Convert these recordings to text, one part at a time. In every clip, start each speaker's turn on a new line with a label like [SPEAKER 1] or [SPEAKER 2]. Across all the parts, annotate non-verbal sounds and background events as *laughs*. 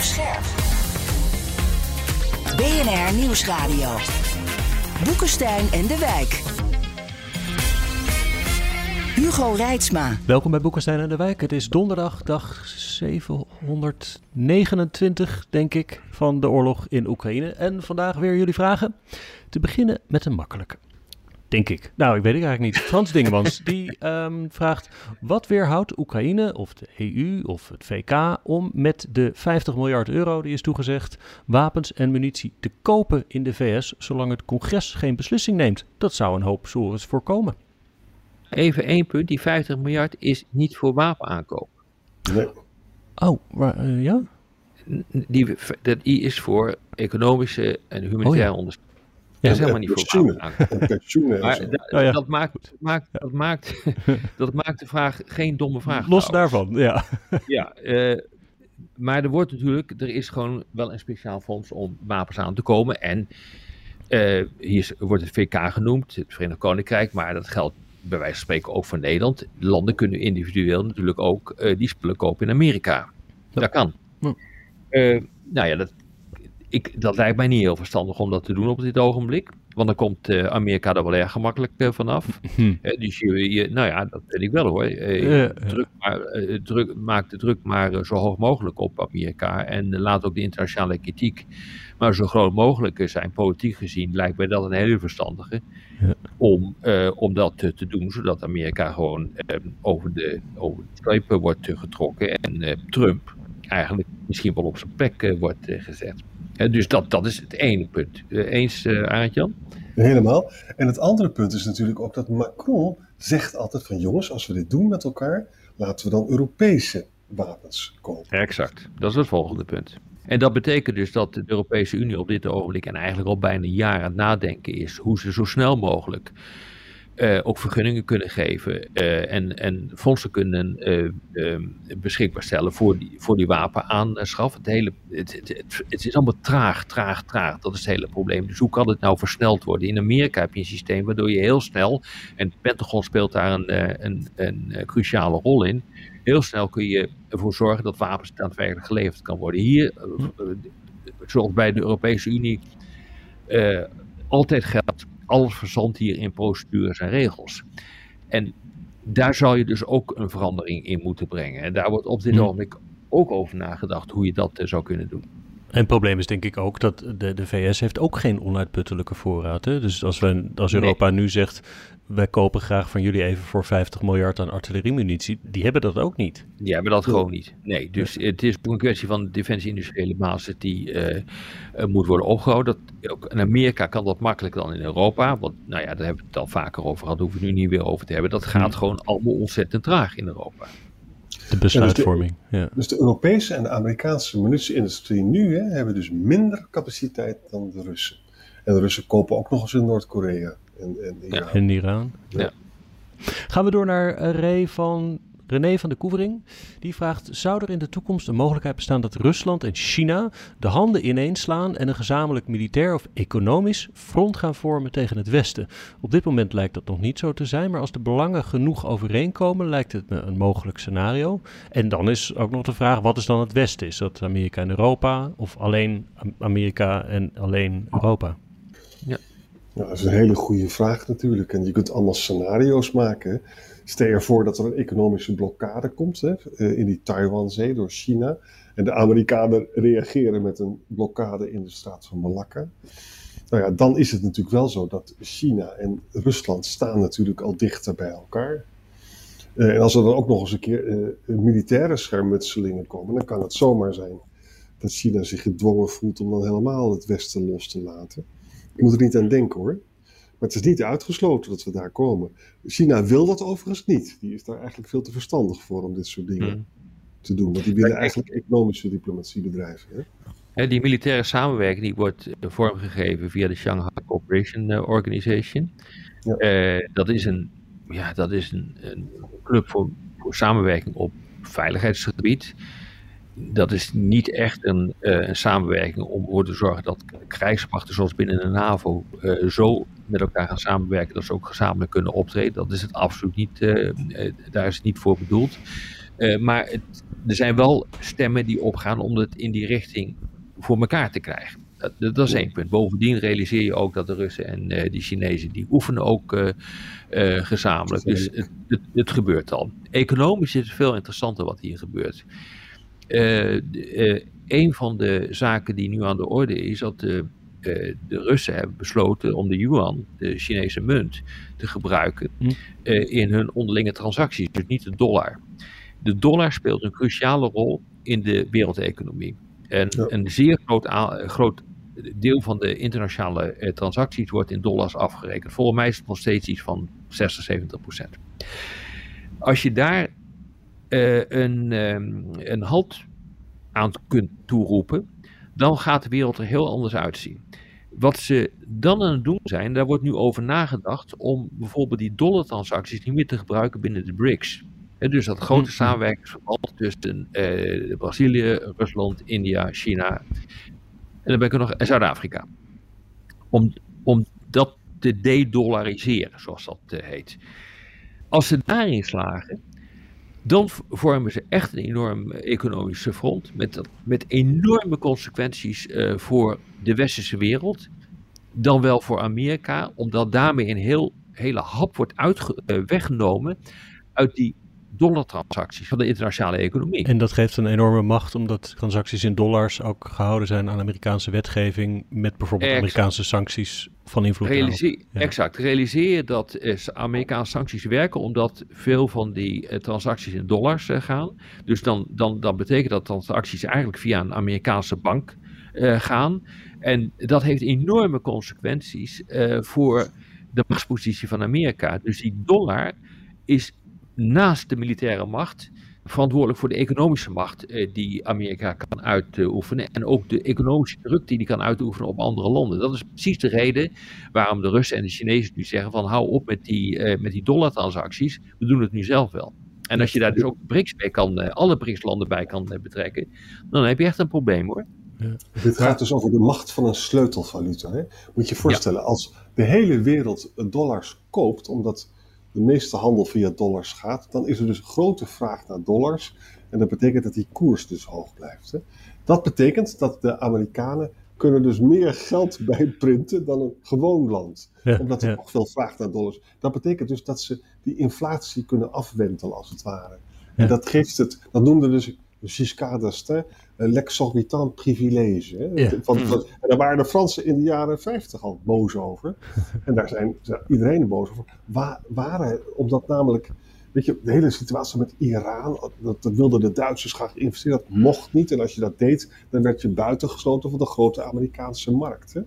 [SPEAKER 1] Scherp. BNR Nieuwsradio. Boekenstein en de Wijk. Hugo Reitsma.
[SPEAKER 2] Welkom bij Boekenstein en de Wijk. Het is donderdag, dag 729, denk ik, van de oorlog in Oekraïne. En vandaag weer jullie vragen. Te beginnen met een makkelijke. Denk ik. Nou, ik weet het eigenlijk niet. Frans Dingemans, die um, vraagt... Wat weerhoudt Oekraïne of de EU of het VK om met de 50 miljard euro die is toegezegd... wapens en munitie te kopen in de VS... zolang het congres geen beslissing neemt? Dat zou een hoop sores voorkomen.
[SPEAKER 3] Even één punt. Die 50 miljard is niet voor wapenaankoop.
[SPEAKER 2] Nee. Oh, maar, uh, ja?
[SPEAKER 3] Die, dat is voor economische en humanitaire oh, ja. ondersteuning.
[SPEAKER 4] Ja, dat is helemaal niet voor pensioenen.
[SPEAKER 3] maar dat, oh, ja. dat, maakt, maakt, dat, maakt, *laughs* dat maakt de vraag geen domme vraag.
[SPEAKER 2] Los daarvan, ja. *laughs*
[SPEAKER 3] Ja, uh, maar er wordt natuurlijk, er is gewoon wel een speciaal fonds om wapens aan te komen. En uh, hier wordt het VK genoemd, het Verenigd Koninkrijk, maar dat geldt bij wijze van spreken ook voor Nederland. Landen kunnen individueel natuurlijk ook uh, die spullen kopen in Amerika. Ja. Dat kan. Ja. nou ja, dat ik, dat lijkt mij niet heel verstandig om dat te doen op dit ogenblik. Want dan komt uh, Amerika er wel erg gemakkelijk uh, vanaf. *laughs* Hm. Uh, dus je, je, nou ja, dat weet ik wel hoor. Druk maar, druk, maak de druk maar zo hoog mogelijk op Amerika. En laat ook de internationale kritiek maar zo groot mogelijk zijn. Politiek gezien lijkt mij dat een hele verstandige. Ja. Om, om dat te, doen, zodat Amerika gewoon over, de, over de streep wordt getrokken. En Trump eigenlijk misschien wel op zijn plek wordt gezet dus dat, dat is het ene punt. Eh, eens, uh, Arend-Jan?
[SPEAKER 4] Helemaal. En het andere punt is natuurlijk ook dat Macron zegt altijd van jongens, als we dit doen met elkaar, laten we dan Europese wapens kopen.
[SPEAKER 3] Exact. Dat is het volgende punt. En dat betekent dus dat de Europese Unie op dit ogenblik en eigenlijk al bijna een jaar aan het nadenken is hoe ze zo snel mogelijk uh, ook vergunningen kunnen geven uh, en, en fondsen kunnen uh, beschikbaar stellen voor die, voor die wapenaanschaf. Het, hele, het, het, het, is allemaal traag, traag, traag. Dat is het hele probleem. Dus hoe kan het nou versneld worden? In Amerika heb je een systeem waardoor je heel snel, en het Pentagon speelt daar een, een, een, cruciale rol in, heel snel kun je ervoor zorgen dat wapens daadwerkelijk geleverd kan worden. Hier, zoals bij de Europese Unie, altijd geldt alles verzandt hier in procedures en regels. En daar zou je dus ook een verandering in moeten brengen. En daar wordt op dit ogenblik ook over nagedacht hoe je dat uh, zou kunnen doen.
[SPEAKER 2] En het probleem is denk ik ook dat de, de VS heeft ook geen onuitputtelijke voorraad. Hè? Dus als, we, als Europa nu zegt, wij kopen graag van jullie even voor 50 miljard aan artilleriemunitie, die hebben dat ook niet.
[SPEAKER 3] Die hebben dat gewoon niet. Nee, dus het is een kwestie van de defensie-industriële basis die uh, moet worden opgehouden. Dat, ook in Amerika kan dat makkelijker dan in Europa. Want nou ja, daar hebben we het al vaker over gehad, daar hoeven we nu niet weer over te hebben. Dat gaat hmm. gewoon allemaal ontzettend traag in Europa.
[SPEAKER 2] De besluitvorming.
[SPEAKER 4] Dus de, ja. dus de Europese en de Amerikaanse munitie-industrie nu hè, hebben dus minder capaciteit dan de Russen. En de Russen kopen ook nog eens in Noord-Korea en, en Iran.
[SPEAKER 2] Ja. In Iran. Ja. Gaan we door naar Ray van René van de Koevering die vraagt: Zou er in de toekomst een mogelijkheid bestaan dat Rusland en China de handen ineens slaan en een gezamenlijk militair of economisch front gaan vormen tegen het Westen? Op dit moment lijkt dat nog niet zo te zijn, maar als de belangen genoeg overeenkomen, lijkt het me een mogelijk scenario. En dan is ook nog de vraag: wat is dan het Westen? Is dat Amerika en Europa of alleen Amerika en alleen Europa?
[SPEAKER 4] Ja. Nou, dat is een hele goede vraag natuurlijk. En je kunt allemaal scenario's maken. Stel je voor dat er een economische blokkade komt hè, eh, in die Taiwanzee door China. En de Amerikanen reageren met een blokkade in de straat van Malakka. Nou ja, dan is het natuurlijk wel zo dat China en Rusland staan natuurlijk al dichter bij elkaar. Uh, en als er dan ook nog eens een keer uh, militaire schermutselingen komen, dan kan het zomaar zijn dat China zich gedwongen voelt om dan helemaal het Westen los te laten. Je moet er niet aan denken hoor. Maar het is niet uitgesloten dat we daar komen. China wil dat overigens niet. Die is daar eigenlijk veel te verstandig voor om dit soort dingen hmm. te doen. Want die willen eigenlijk economische diplomatie bedrijven.
[SPEAKER 3] Hè? die militaire samenwerking die wordt eh, vormgegeven via de Shanghai Cooperation eh, Organization. Ja. Uh, dat is een, ja, dat is een, een club voor, voor samenwerking op veiligheidsgebied dat is niet echt een, uh, een, samenwerking om ervoor te zorgen dat krijgsmachten zoals binnen de NAVO uh, zo met elkaar gaan samenwerken dat ze ook gezamenlijk kunnen optreden. Dat is het absoluut niet, uh, daar is het niet voor bedoeld. Uh, maar het, er zijn wel stemmen die opgaan om het in die richting voor elkaar te krijgen. Dat, dat, is één punt. Bovendien realiseer je ook dat de Russen en uh, die Chinezen die oefenen ook gezamenlijk. Dus het, het, het, gebeurt al. Economisch is het veel interessanter wat hier gebeurt. een van de zaken die nu aan de orde is, dat de, de Russen hebben besloten om de yuan, de Chinese munt, te gebruiken hm. in hun onderlinge transacties. Dus niet de dollar. De dollar speelt een cruciale rol in de wereldeconomie. En ja. een zeer groot, groot, deel van de internationale eh, transacties wordt in dollars afgerekend. Volgens mij is het nog steeds iets van 60, 70 procent. Als je daar uh, een, um, een halt aan kunt toeroepen, dan gaat de wereld er heel anders uitzien. Wat ze dan aan het doen zijn, daar wordt nu over nagedacht om bijvoorbeeld die dollartransacties niet meer te gebruiken binnen de BRICS. En dus dat grote samenwerkingsverband tussen uh, Brazilië, Rusland, India, China en dan ben ik er nog Zuid-Afrika. Om, om dat te de-dollariseren, zoals dat uh, heet. Als ze daarin slagen, dan vormen ze echt een enorm economische front. Met, met enorme consequenties uh, voor de westerse wereld. Dan wel voor Amerika, omdat daarmee een heel, hele hap wordt uh, weggenomen uit die dollartransacties van de internationale economie.
[SPEAKER 2] En dat geeft een enorme macht, omdat transacties in dollars ook gehouden zijn aan Amerikaanse wetgeving, met bijvoorbeeld exact. Amerikaanse sancties van invloed.
[SPEAKER 3] Realiseer, ja. Exact. Realiseer je dat Amerikaanse sancties werken, omdat veel van die uh, transacties in dollars uh, gaan. Dus dan, dan, dan betekent dat transacties eigenlijk via een Amerikaanse bank gaan. En dat heeft enorme consequenties voor de machtspositie van Amerika. Dus die dollar is naast de militaire macht verantwoordelijk voor de economische macht eh, die Amerika kan uitoefenen. En ook de economische druk die die kan uitoefenen op andere landen. Dat is precies de reden waarom de Russen en de Chinezen nu zeggen van hou op met die, uh, met die dollartransacties. We doen het nu zelf wel. En als je daar dus ook BRICS bij kan, uh, alle BRICS-landen bij kan uh, betrekken, dan heb je echt een probleem hoor.
[SPEAKER 4] Ja. Dit gaat dus over de macht van een sleutelvaluta. Hè? Moet je je voorstellen, ja. als de hele wereld dollars koopt, omdat de meeste handel via dollars gaat, dan is er dus grote vraag naar dollars. En dat betekent dat die koers dus hoog blijft. Hè. Dat betekent dat de Amerikanen kunnen dus meer geld *laughs* bijprinten dan een gewoon land. Ja, omdat er ja. nog veel vraag naar dollars. Dat betekent dus dat ze die inflatie kunnen afwentelen als het ware. Ja. En dat geeft het, dat noemde dus Giscard d'Estaing l'exorbitant privilege. Hè? Ja. Van, van, en daar waren de Fransen in de jaren 50 al boos over. *laughs* en daar zijn iedereen boos over. Waar, waren, omdat namelijk, weet je, de hele situatie met Iran, dat, dat wilden de Duitsers graag investeren, dat mocht niet. En als je dat deed, dan werd je buitengesloten van de grote Amerikaanse markt. Hè?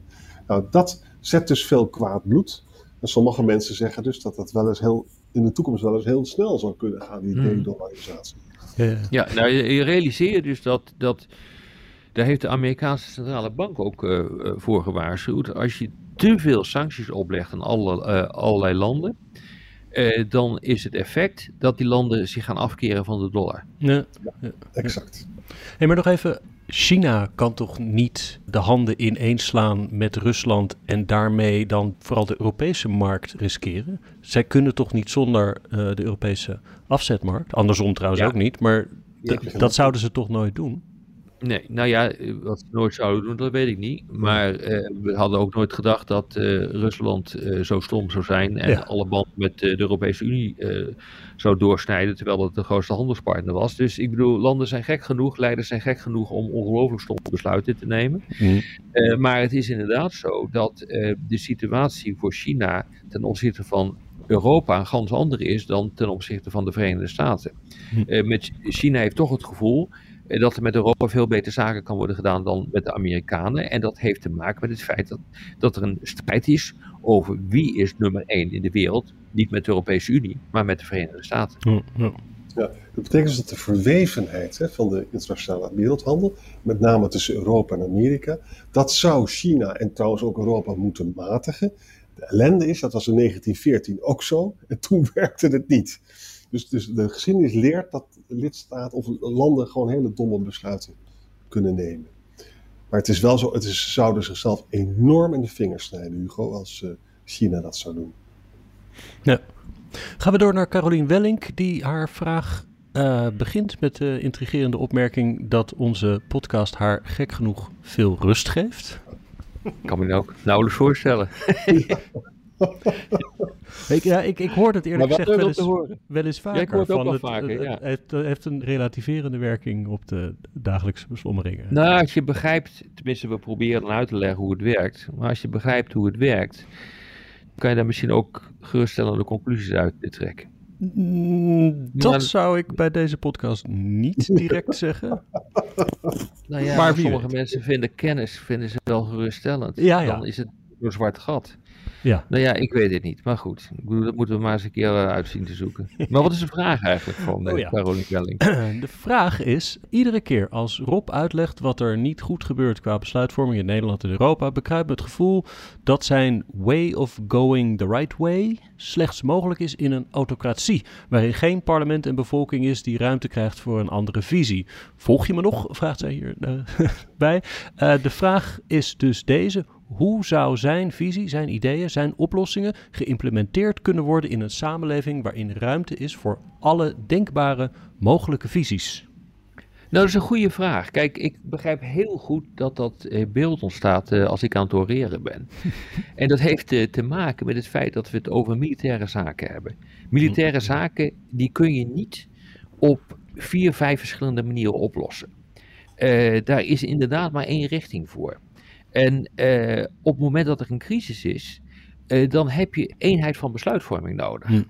[SPEAKER 4] Nou, dat zet dus veel kwaad bloed. En sommige mensen zeggen dus dat dat wel eens heel, in de toekomst wel eens heel snel zou kunnen gaan, die de-dollarisatie.
[SPEAKER 3] Ja, ja nou, je, je realiseert dus dat, dat. Daar heeft de Amerikaanse centrale bank ook uh, voor gewaarschuwd. Als je te veel sancties oplegt aan alle, uh, allerlei landen. Uh, dan is het effect dat die landen zich gaan afkeren van de dollar.
[SPEAKER 2] Ja,
[SPEAKER 4] ja exact.
[SPEAKER 2] Hey, maar nog even, China kan toch niet de handen ineenslaan met Rusland en daarmee dan vooral de Europese markt riskeren? Zij kunnen toch niet zonder uh, de Europese afzetmarkt? Andersom trouwens ja. ook niet, maar dat zouden ze toch nooit doen?
[SPEAKER 3] Nee, nou ja, wat ze nooit zouden doen, dat weet ik niet. Maar uh, we hadden ook nooit gedacht dat uh, Rusland uh, zo stom zou zijn en ja. alle banden met de Europese Unie zou doorsnijden, terwijl het de grootste handelspartner was. Dus ik bedoel, landen zijn gek genoeg, leiders zijn gek genoeg om ongelooflijk stomme besluiten te nemen. Mm. maar het is inderdaad zo dat de situatie voor China ten opzichte van Europa een gans andere is dan ten opzichte van de Verenigde Staten. Mm. met China heeft toch het gevoel dat er met Europa veel beter zaken kan worden gedaan dan met de Amerikanen. En dat heeft te maken met het feit dat, dat er een strijd is over wie is nummer één in de wereld. Niet met de Europese Unie, maar met de Verenigde Staten.
[SPEAKER 4] Ja, ja. ja dat betekent dus dat de verwevenheid hè, van de internationale wereldhandel, met name tussen Europa en Amerika, dat zou China en trouwens ook Europa moeten matigen. De ellende is, dat was in 1914 ook zo, en toen *laughs* werkte het niet. Dus, dus de geschiedenis leert dat lidstaten of landen gewoon hele domme besluiten kunnen nemen. Maar het is wel zo, het is, zouden zichzelf enorm in de vingers snijden, Hugo, als uh, China dat zou doen.
[SPEAKER 2] Ja. Gaan we door naar Carolien Wellink, die haar vraag uh, eh, begint met de intrigerende opmerking dat onze podcast haar gek genoeg veel rust geeft.
[SPEAKER 3] Ik kan me nou ook nauwelijks voorstellen. *laughs* *laughs* *laughs*
[SPEAKER 2] Ik, ja, ik, ik hoor het eerlijk gezegd wel eens,
[SPEAKER 3] horen.
[SPEAKER 2] wel eens vaker.
[SPEAKER 3] ik hoor het ook wel
[SPEAKER 2] het,
[SPEAKER 3] vaker,
[SPEAKER 2] het-
[SPEAKER 3] ja.
[SPEAKER 2] het heeft, het heeft een relativerende werking op de dagelijkse beslommeringen.
[SPEAKER 3] Nou, als je begrijpt, tenminste we proberen dan uit te leggen hoe het werkt. Maar als je begrijpt hoe het werkt, kan je daar misschien ook geruststellende conclusies uit trekken.
[SPEAKER 2] Mm, dat
[SPEAKER 3] Maar-
[SPEAKER 2] zou ik bij deze podcast niet direct *laughs* zeggen.
[SPEAKER 3] Nou ja,
[SPEAKER 2] Maar
[SPEAKER 3] sommige
[SPEAKER 2] weet.
[SPEAKER 3] mensen vinden kennis vinden ze wel geruststellend.
[SPEAKER 2] Ja, ja.
[SPEAKER 3] Dan is het een zwart gat.
[SPEAKER 2] Ja.
[SPEAKER 3] Nou ja, ik weet het niet. Maar goed, dat moeten we maar eens een keer eh, uitzien te zoeken. *laughs* Maar wat is de vraag eigenlijk van eh,
[SPEAKER 2] Oh ja.
[SPEAKER 3] Caroline Welling? *clears throat*
[SPEAKER 2] De vraag is, iedere keer als Rob uitlegt wat er niet goed gebeurt qua besluitvorming in Nederland en Europa, bekruipt me het gevoel dat zijn way of going the right way slechts mogelijk is in een autocratie, waarin geen parlement en bevolking is die ruimte krijgt voor een andere visie. Volg je me nog? Vraagt zij hier eh, *laughs* bij. De vraag is dus deze. Hoe zou zijn visie, zijn ideeën, zijn oplossingen geïmplementeerd kunnen worden in een samenleving waarin ruimte is voor alle denkbare mogelijke visies?
[SPEAKER 3] Nou, dat is een goede vraag. Kijk, ik begrijp heel goed dat dat eh, beeld ontstaat eh, als ik aan het oreren ben. *laughs* en dat heeft eh, te maken met het feit dat we het over militaire zaken hebben. Militaire zaken, die kun je niet op vier, vijf verschillende manieren oplossen. Daar is inderdaad maar één richting voor. En eh, op het moment dat er een crisis is, eh, dan heb je eenheid van besluitvorming nodig.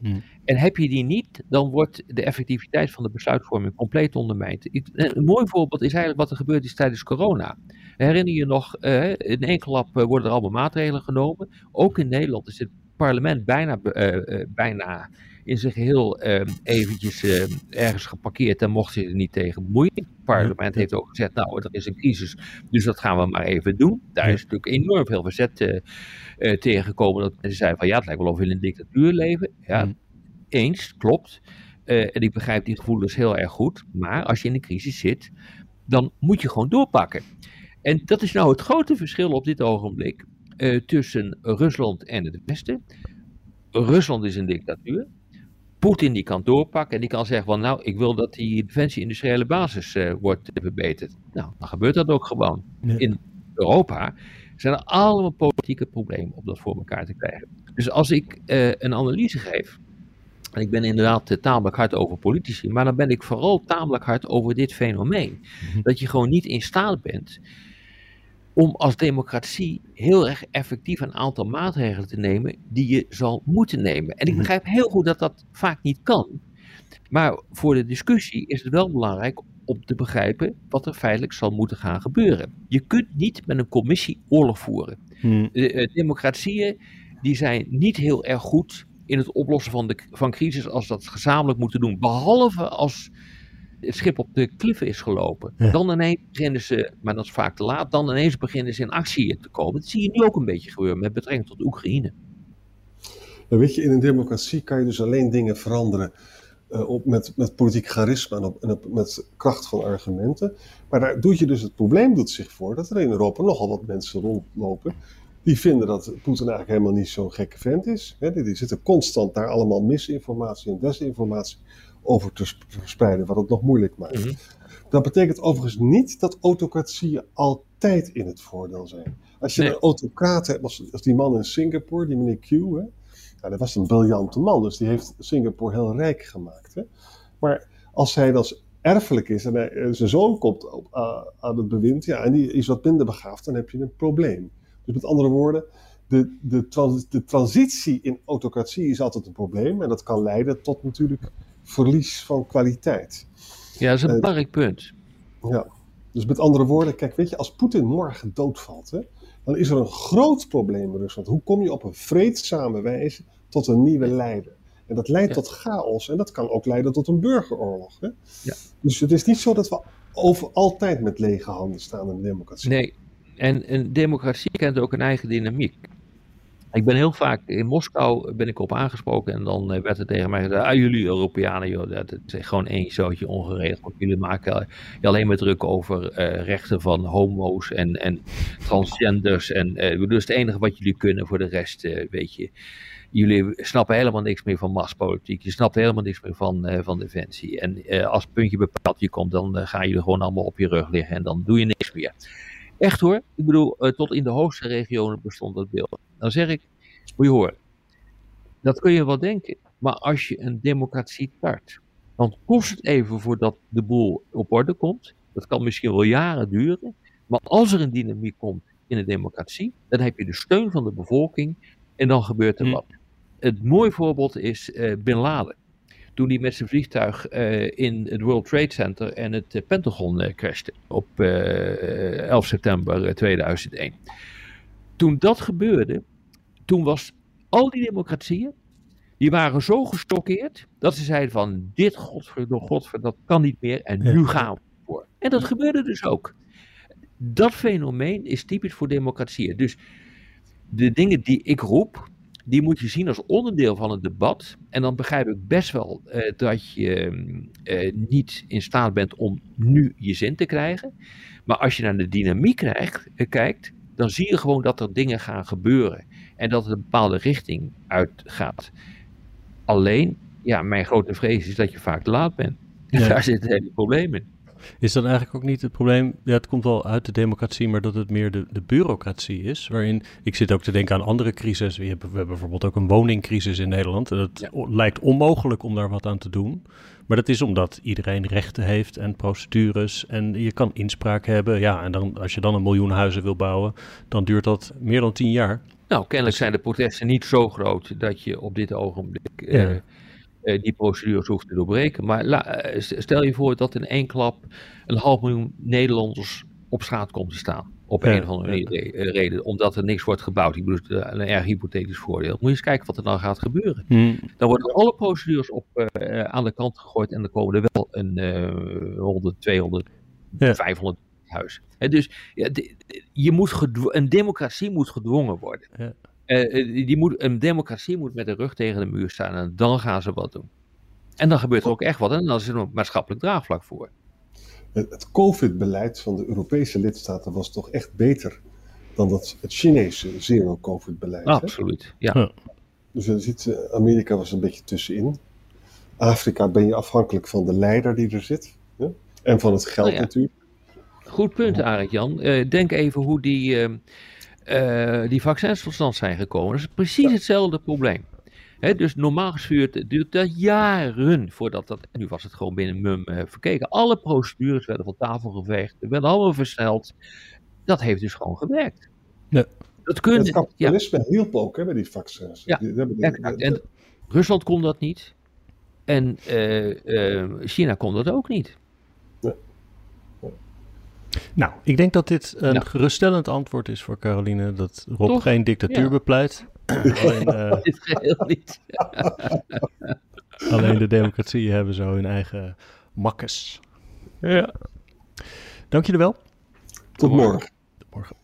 [SPEAKER 3] En heb je die niet, dan wordt de effectiviteit van de besluitvorming compleet ondermijnd. Een mooi voorbeeld is eigenlijk wat er gebeurd is tijdens corona. Herinner je nog, eh, in één klap worden er allemaal maatregelen genomen. Ook in Nederland is het parlement bijna, bijna in zijn geheel eh, eventjes eh, ergens geparkeerd en mocht zich er niet tegen bemoeien. Het parlement heeft ook gezegd, nou, er is een crisis, dus dat gaan we maar even doen. Daar is natuurlijk enorm veel verzet eh, eh, tegengekomen. Dat mensen zeiden van, ja, het lijkt wel of we in een dictatuur leven. Ja,
[SPEAKER 2] Mm.
[SPEAKER 3] eens, klopt. Eh, en ik begrijp die gevoelens heel erg goed. Maar als je in een crisis zit, dan moet je gewoon doorpakken. En dat is nou het grote verschil op dit ogenblik tussen Rusland en het Westen. Rusland is een dictatuur. Poetin die kan doorpakken en die kan zeggen van nou, ik wil dat die defensie-industriële basis eh, wordt verbeterd. Nou, dan gebeurt dat ook gewoon.
[SPEAKER 2] Ja.
[SPEAKER 3] In Europa zijn er allemaal politieke problemen om dat voor elkaar te krijgen. Dus als ik eh, een analyse geef, en ik ben inderdaad eh, tamelijk hard over politici, maar dan ben ik vooral tamelijk hard over dit fenomeen.
[SPEAKER 2] Mhm.
[SPEAKER 3] Dat je gewoon niet in staat bent om als democratie heel erg effectief een aantal maatregelen te nemen die je zal moeten nemen. En ik
[SPEAKER 2] Mhm.
[SPEAKER 3] begrijp heel goed dat dat vaak niet kan. Maar voor de discussie is het wel belangrijk om te begrijpen wat er feitelijk zal moeten gaan gebeuren. Je kunt niet met een commissie oorlog voeren.
[SPEAKER 2] Hm,
[SPEAKER 3] De, eh, democratieën die zijn niet heel erg goed in het oplossen van, de, van crisis als dat gezamenlijk moeten doen. Behalve als het schip op de kliffen is gelopen.
[SPEAKER 2] Ja.
[SPEAKER 3] Dan ineens beginnen ze, maar dat is vaak te laat, dan ineens beginnen ze in actie te komen. Dat zie je nu ook een beetje gebeuren met betrekking tot Oekraïne.
[SPEAKER 4] Nou, weet je, in een democratie kan je dus alleen dingen veranderen eh, op, met, met politiek charisma en, op, en op, met kracht van argumenten. Maar daar doet je dus het probleem doet zich voor dat er in Europa nogal wat mensen rondlopen die vinden dat Poetin eigenlijk helemaal niet zo'n gekke vent is. Hè, die, die zitten constant daar allemaal misinformatie en desinformatie over te sp- verspreiden, wat het nog moeilijk maakt.
[SPEAKER 3] Mhm.
[SPEAKER 4] Dat betekent overigens niet dat autocratieën altijd in het voordeel zijn. Als je
[SPEAKER 3] Nee.
[SPEAKER 4] een autocraat hebt, als, als die man in Singapore, die meneer Q, hè, ja, dat was een briljante man, dus die heeft Singapore heel rijk gemaakt. Hè. Maar als hij dan erfelijk is en hij- zijn zoon komt op, aan het bewind, ja, en die is wat minder begaafd, dan heb je een probleem. Dus met andere woorden, de, de, trans- de transitie in autocratie is altijd een probleem en dat kan leiden tot natuurlijk verlies van kwaliteit.
[SPEAKER 3] Ja, dat is een
[SPEAKER 4] Eh,
[SPEAKER 3] belangrijk punt.
[SPEAKER 4] Ja, dus met andere woorden, kijk, weet je, als Poetin morgen doodvalt, hè, dan is er een groot probleem in Rusland. Hoe kom je op een vreedzame wijze tot een nieuwe leider? En dat leidt
[SPEAKER 3] Ja.
[SPEAKER 4] tot chaos en dat kan ook leiden tot een burgeroorlog. Hè?
[SPEAKER 3] Ja.
[SPEAKER 4] Dus het is niet zo dat we over altijd met lege handen staan in een democratie.
[SPEAKER 3] Nee, en een democratie kent ook een eigen dynamiek. Ik ben heel vaak in Moskou ben ik op aangesproken en dan eh, werd er tegen mij gezegd, ah jullie Europeanen, joh, dat is gewoon één zootje ongeregeld. Jullie maken je alleen maar druk over eh, rechten van homo's en, en transgenders en eh, dus het enige wat jullie kunnen voor de rest, weet je. jullie snappen helemaal niks meer van machtspolitiek. Je snapt helemaal niks meer van, uh, van defensie. En uh, als het puntje bepaald je komt, dan uh, gaan jullie gewoon allemaal op je rug liggen en dan doe je niks meer. Echt hoor. Ik bedoel, tot in de hoogste regionen bestond dat beeld. Dan zeg ik, moet je horen. Dat kun je wel denken. Maar als je een democratie start, dan kost het even voordat de boel op orde komt. Dat kan misschien wel jaren duren. Maar als er een dynamiek komt in een democratie, dan heb je de steun van de bevolking en dan gebeurt er
[SPEAKER 2] Hm.
[SPEAKER 3] wat. Het mooie voorbeeld is eh, Bin Laden. Toen hij met zijn vliegtuig eh, in het World Trade Center en het eh, Pentagon eh, crashte op eh, 11 september eh, 2001. Toen dat gebeurde, toen was al die democratieën, die waren zo gestokkeerd dat ze zeiden van dit godverdomme godver, dat kan niet meer en nu gaan we voor. En dat gebeurde dus ook. Dat fenomeen is typisch voor democratieën. Dus de dingen die ik roep, die moet je zien als onderdeel van het debat. En dan begrijp ik best wel eh, dat je eh, niet in staat bent om nu je zin te krijgen. Maar als je naar de dynamiek krijgt, eh, kijkt, dan zie je gewoon dat er dingen gaan gebeuren. En dat het een bepaalde richting uitgaat. Alleen, ja, mijn grote vrees is dat je vaak te laat bent. *laughs*
[SPEAKER 2] Ja.
[SPEAKER 3] Daar zit het hele probleem in.
[SPEAKER 2] Is dan eigenlijk ook niet het probleem, ja, het komt wel uit de democratie, maar dat het meer de, de bureaucratie is, waarin, ik zit ook te denken aan andere crises, we hebben, we hebben bijvoorbeeld ook een woningcrisis in Nederland, en
[SPEAKER 3] Ja.
[SPEAKER 2] o- lijkt onmogelijk om daar wat aan te doen, maar dat is omdat iedereen rechten heeft en procedures en je kan inspraak hebben, ja, en dan, als je dan een miljoen huizen wil bouwen, dan duurt dat meer dan tien jaar.
[SPEAKER 3] Nou, kennelijk zijn de protesten niet zo groot dat je op dit ogenblik
[SPEAKER 2] Ja.
[SPEAKER 3] eh, die procedures hoeft te doorbreken. Maar la- eh, st- stel je voor dat in één klap een half miljoen Nederlanders op straat komt te staan. Op
[SPEAKER 2] Ja,
[SPEAKER 3] een of andere
[SPEAKER 2] ja.
[SPEAKER 3] eh, reden, omdat er niks wordt gebouwd. Ik bedoel, een erg hypothetisch voordeel. Moet je eens kijken wat er dan gaat gebeuren. Dan worden alle procedures op, eh, aan de kant gegooid en dan komen er wel een eh 100, 200,
[SPEAKER 2] Ja.
[SPEAKER 3] 500 huizen. Dus je moet een democratie moet gedwongen worden. Eh, eh, die moet, een democratie moet met de rug tegen de muur staan en dan gaan ze wat doen. En dan gebeurt er ook echt wat en dan is er ook maatschappelijk draagvlak voor.
[SPEAKER 4] Het, COVID-beleid van de Europese lidstaten was toch echt beter dan dat, het Chinese zero-COVID-beleid. hè?
[SPEAKER 3] Absoluut. Ja.
[SPEAKER 2] Ja.
[SPEAKER 4] Dus je ziet, eh, Amerika was een beetje tussenin. Afrika ben je afhankelijk van de leider die er zit. hè? En van het geld
[SPEAKER 3] Nou ja.
[SPEAKER 4] natuurlijk.
[SPEAKER 3] Goed punt, Arend Jan. Eh, denk even hoe die, eh, die vaccins tot stand zijn gekomen. Dat is precies hetzelfde probleem. Hè, dus normaal gestuurd duurt dat jaren voordat dat. Nu was het gewoon binnen mum eh, verkeken. Alle procedures werden van tafel geveegd, werden allemaal versneld. Dat heeft dus gewoon gewerkt.
[SPEAKER 2] Ja.
[SPEAKER 3] Dat kun
[SPEAKER 4] Het
[SPEAKER 3] je. Ja,
[SPEAKER 4] kapitalisme hielp ook hè, bij die vaccins.
[SPEAKER 3] Ja,
[SPEAKER 4] Die
[SPEAKER 3] En Rusland kon dat niet. En eh, eh, China kon dat ook niet.
[SPEAKER 2] Nou, ik denk dat dit een
[SPEAKER 3] Nou.
[SPEAKER 2] geruststellend antwoord is voor Caroline, dat Rob
[SPEAKER 3] Toch?
[SPEAKER 2] geen dictatuur
[SPEAKER 3] Ja.
[SPEAKER 2] bepleit. *laughs* Alleen, eh,
[SPEAKER 3] Dit geheel niet.
[SPEAKER 2] alleen de democratieën hebben zo hun eigen makkes.
[SPEAKER 3] Ja.
[SPEAKER 2] Dank jullie wel.
[SPEAKER 4] Tot morgen.
[SPEAKER 2] Morgen.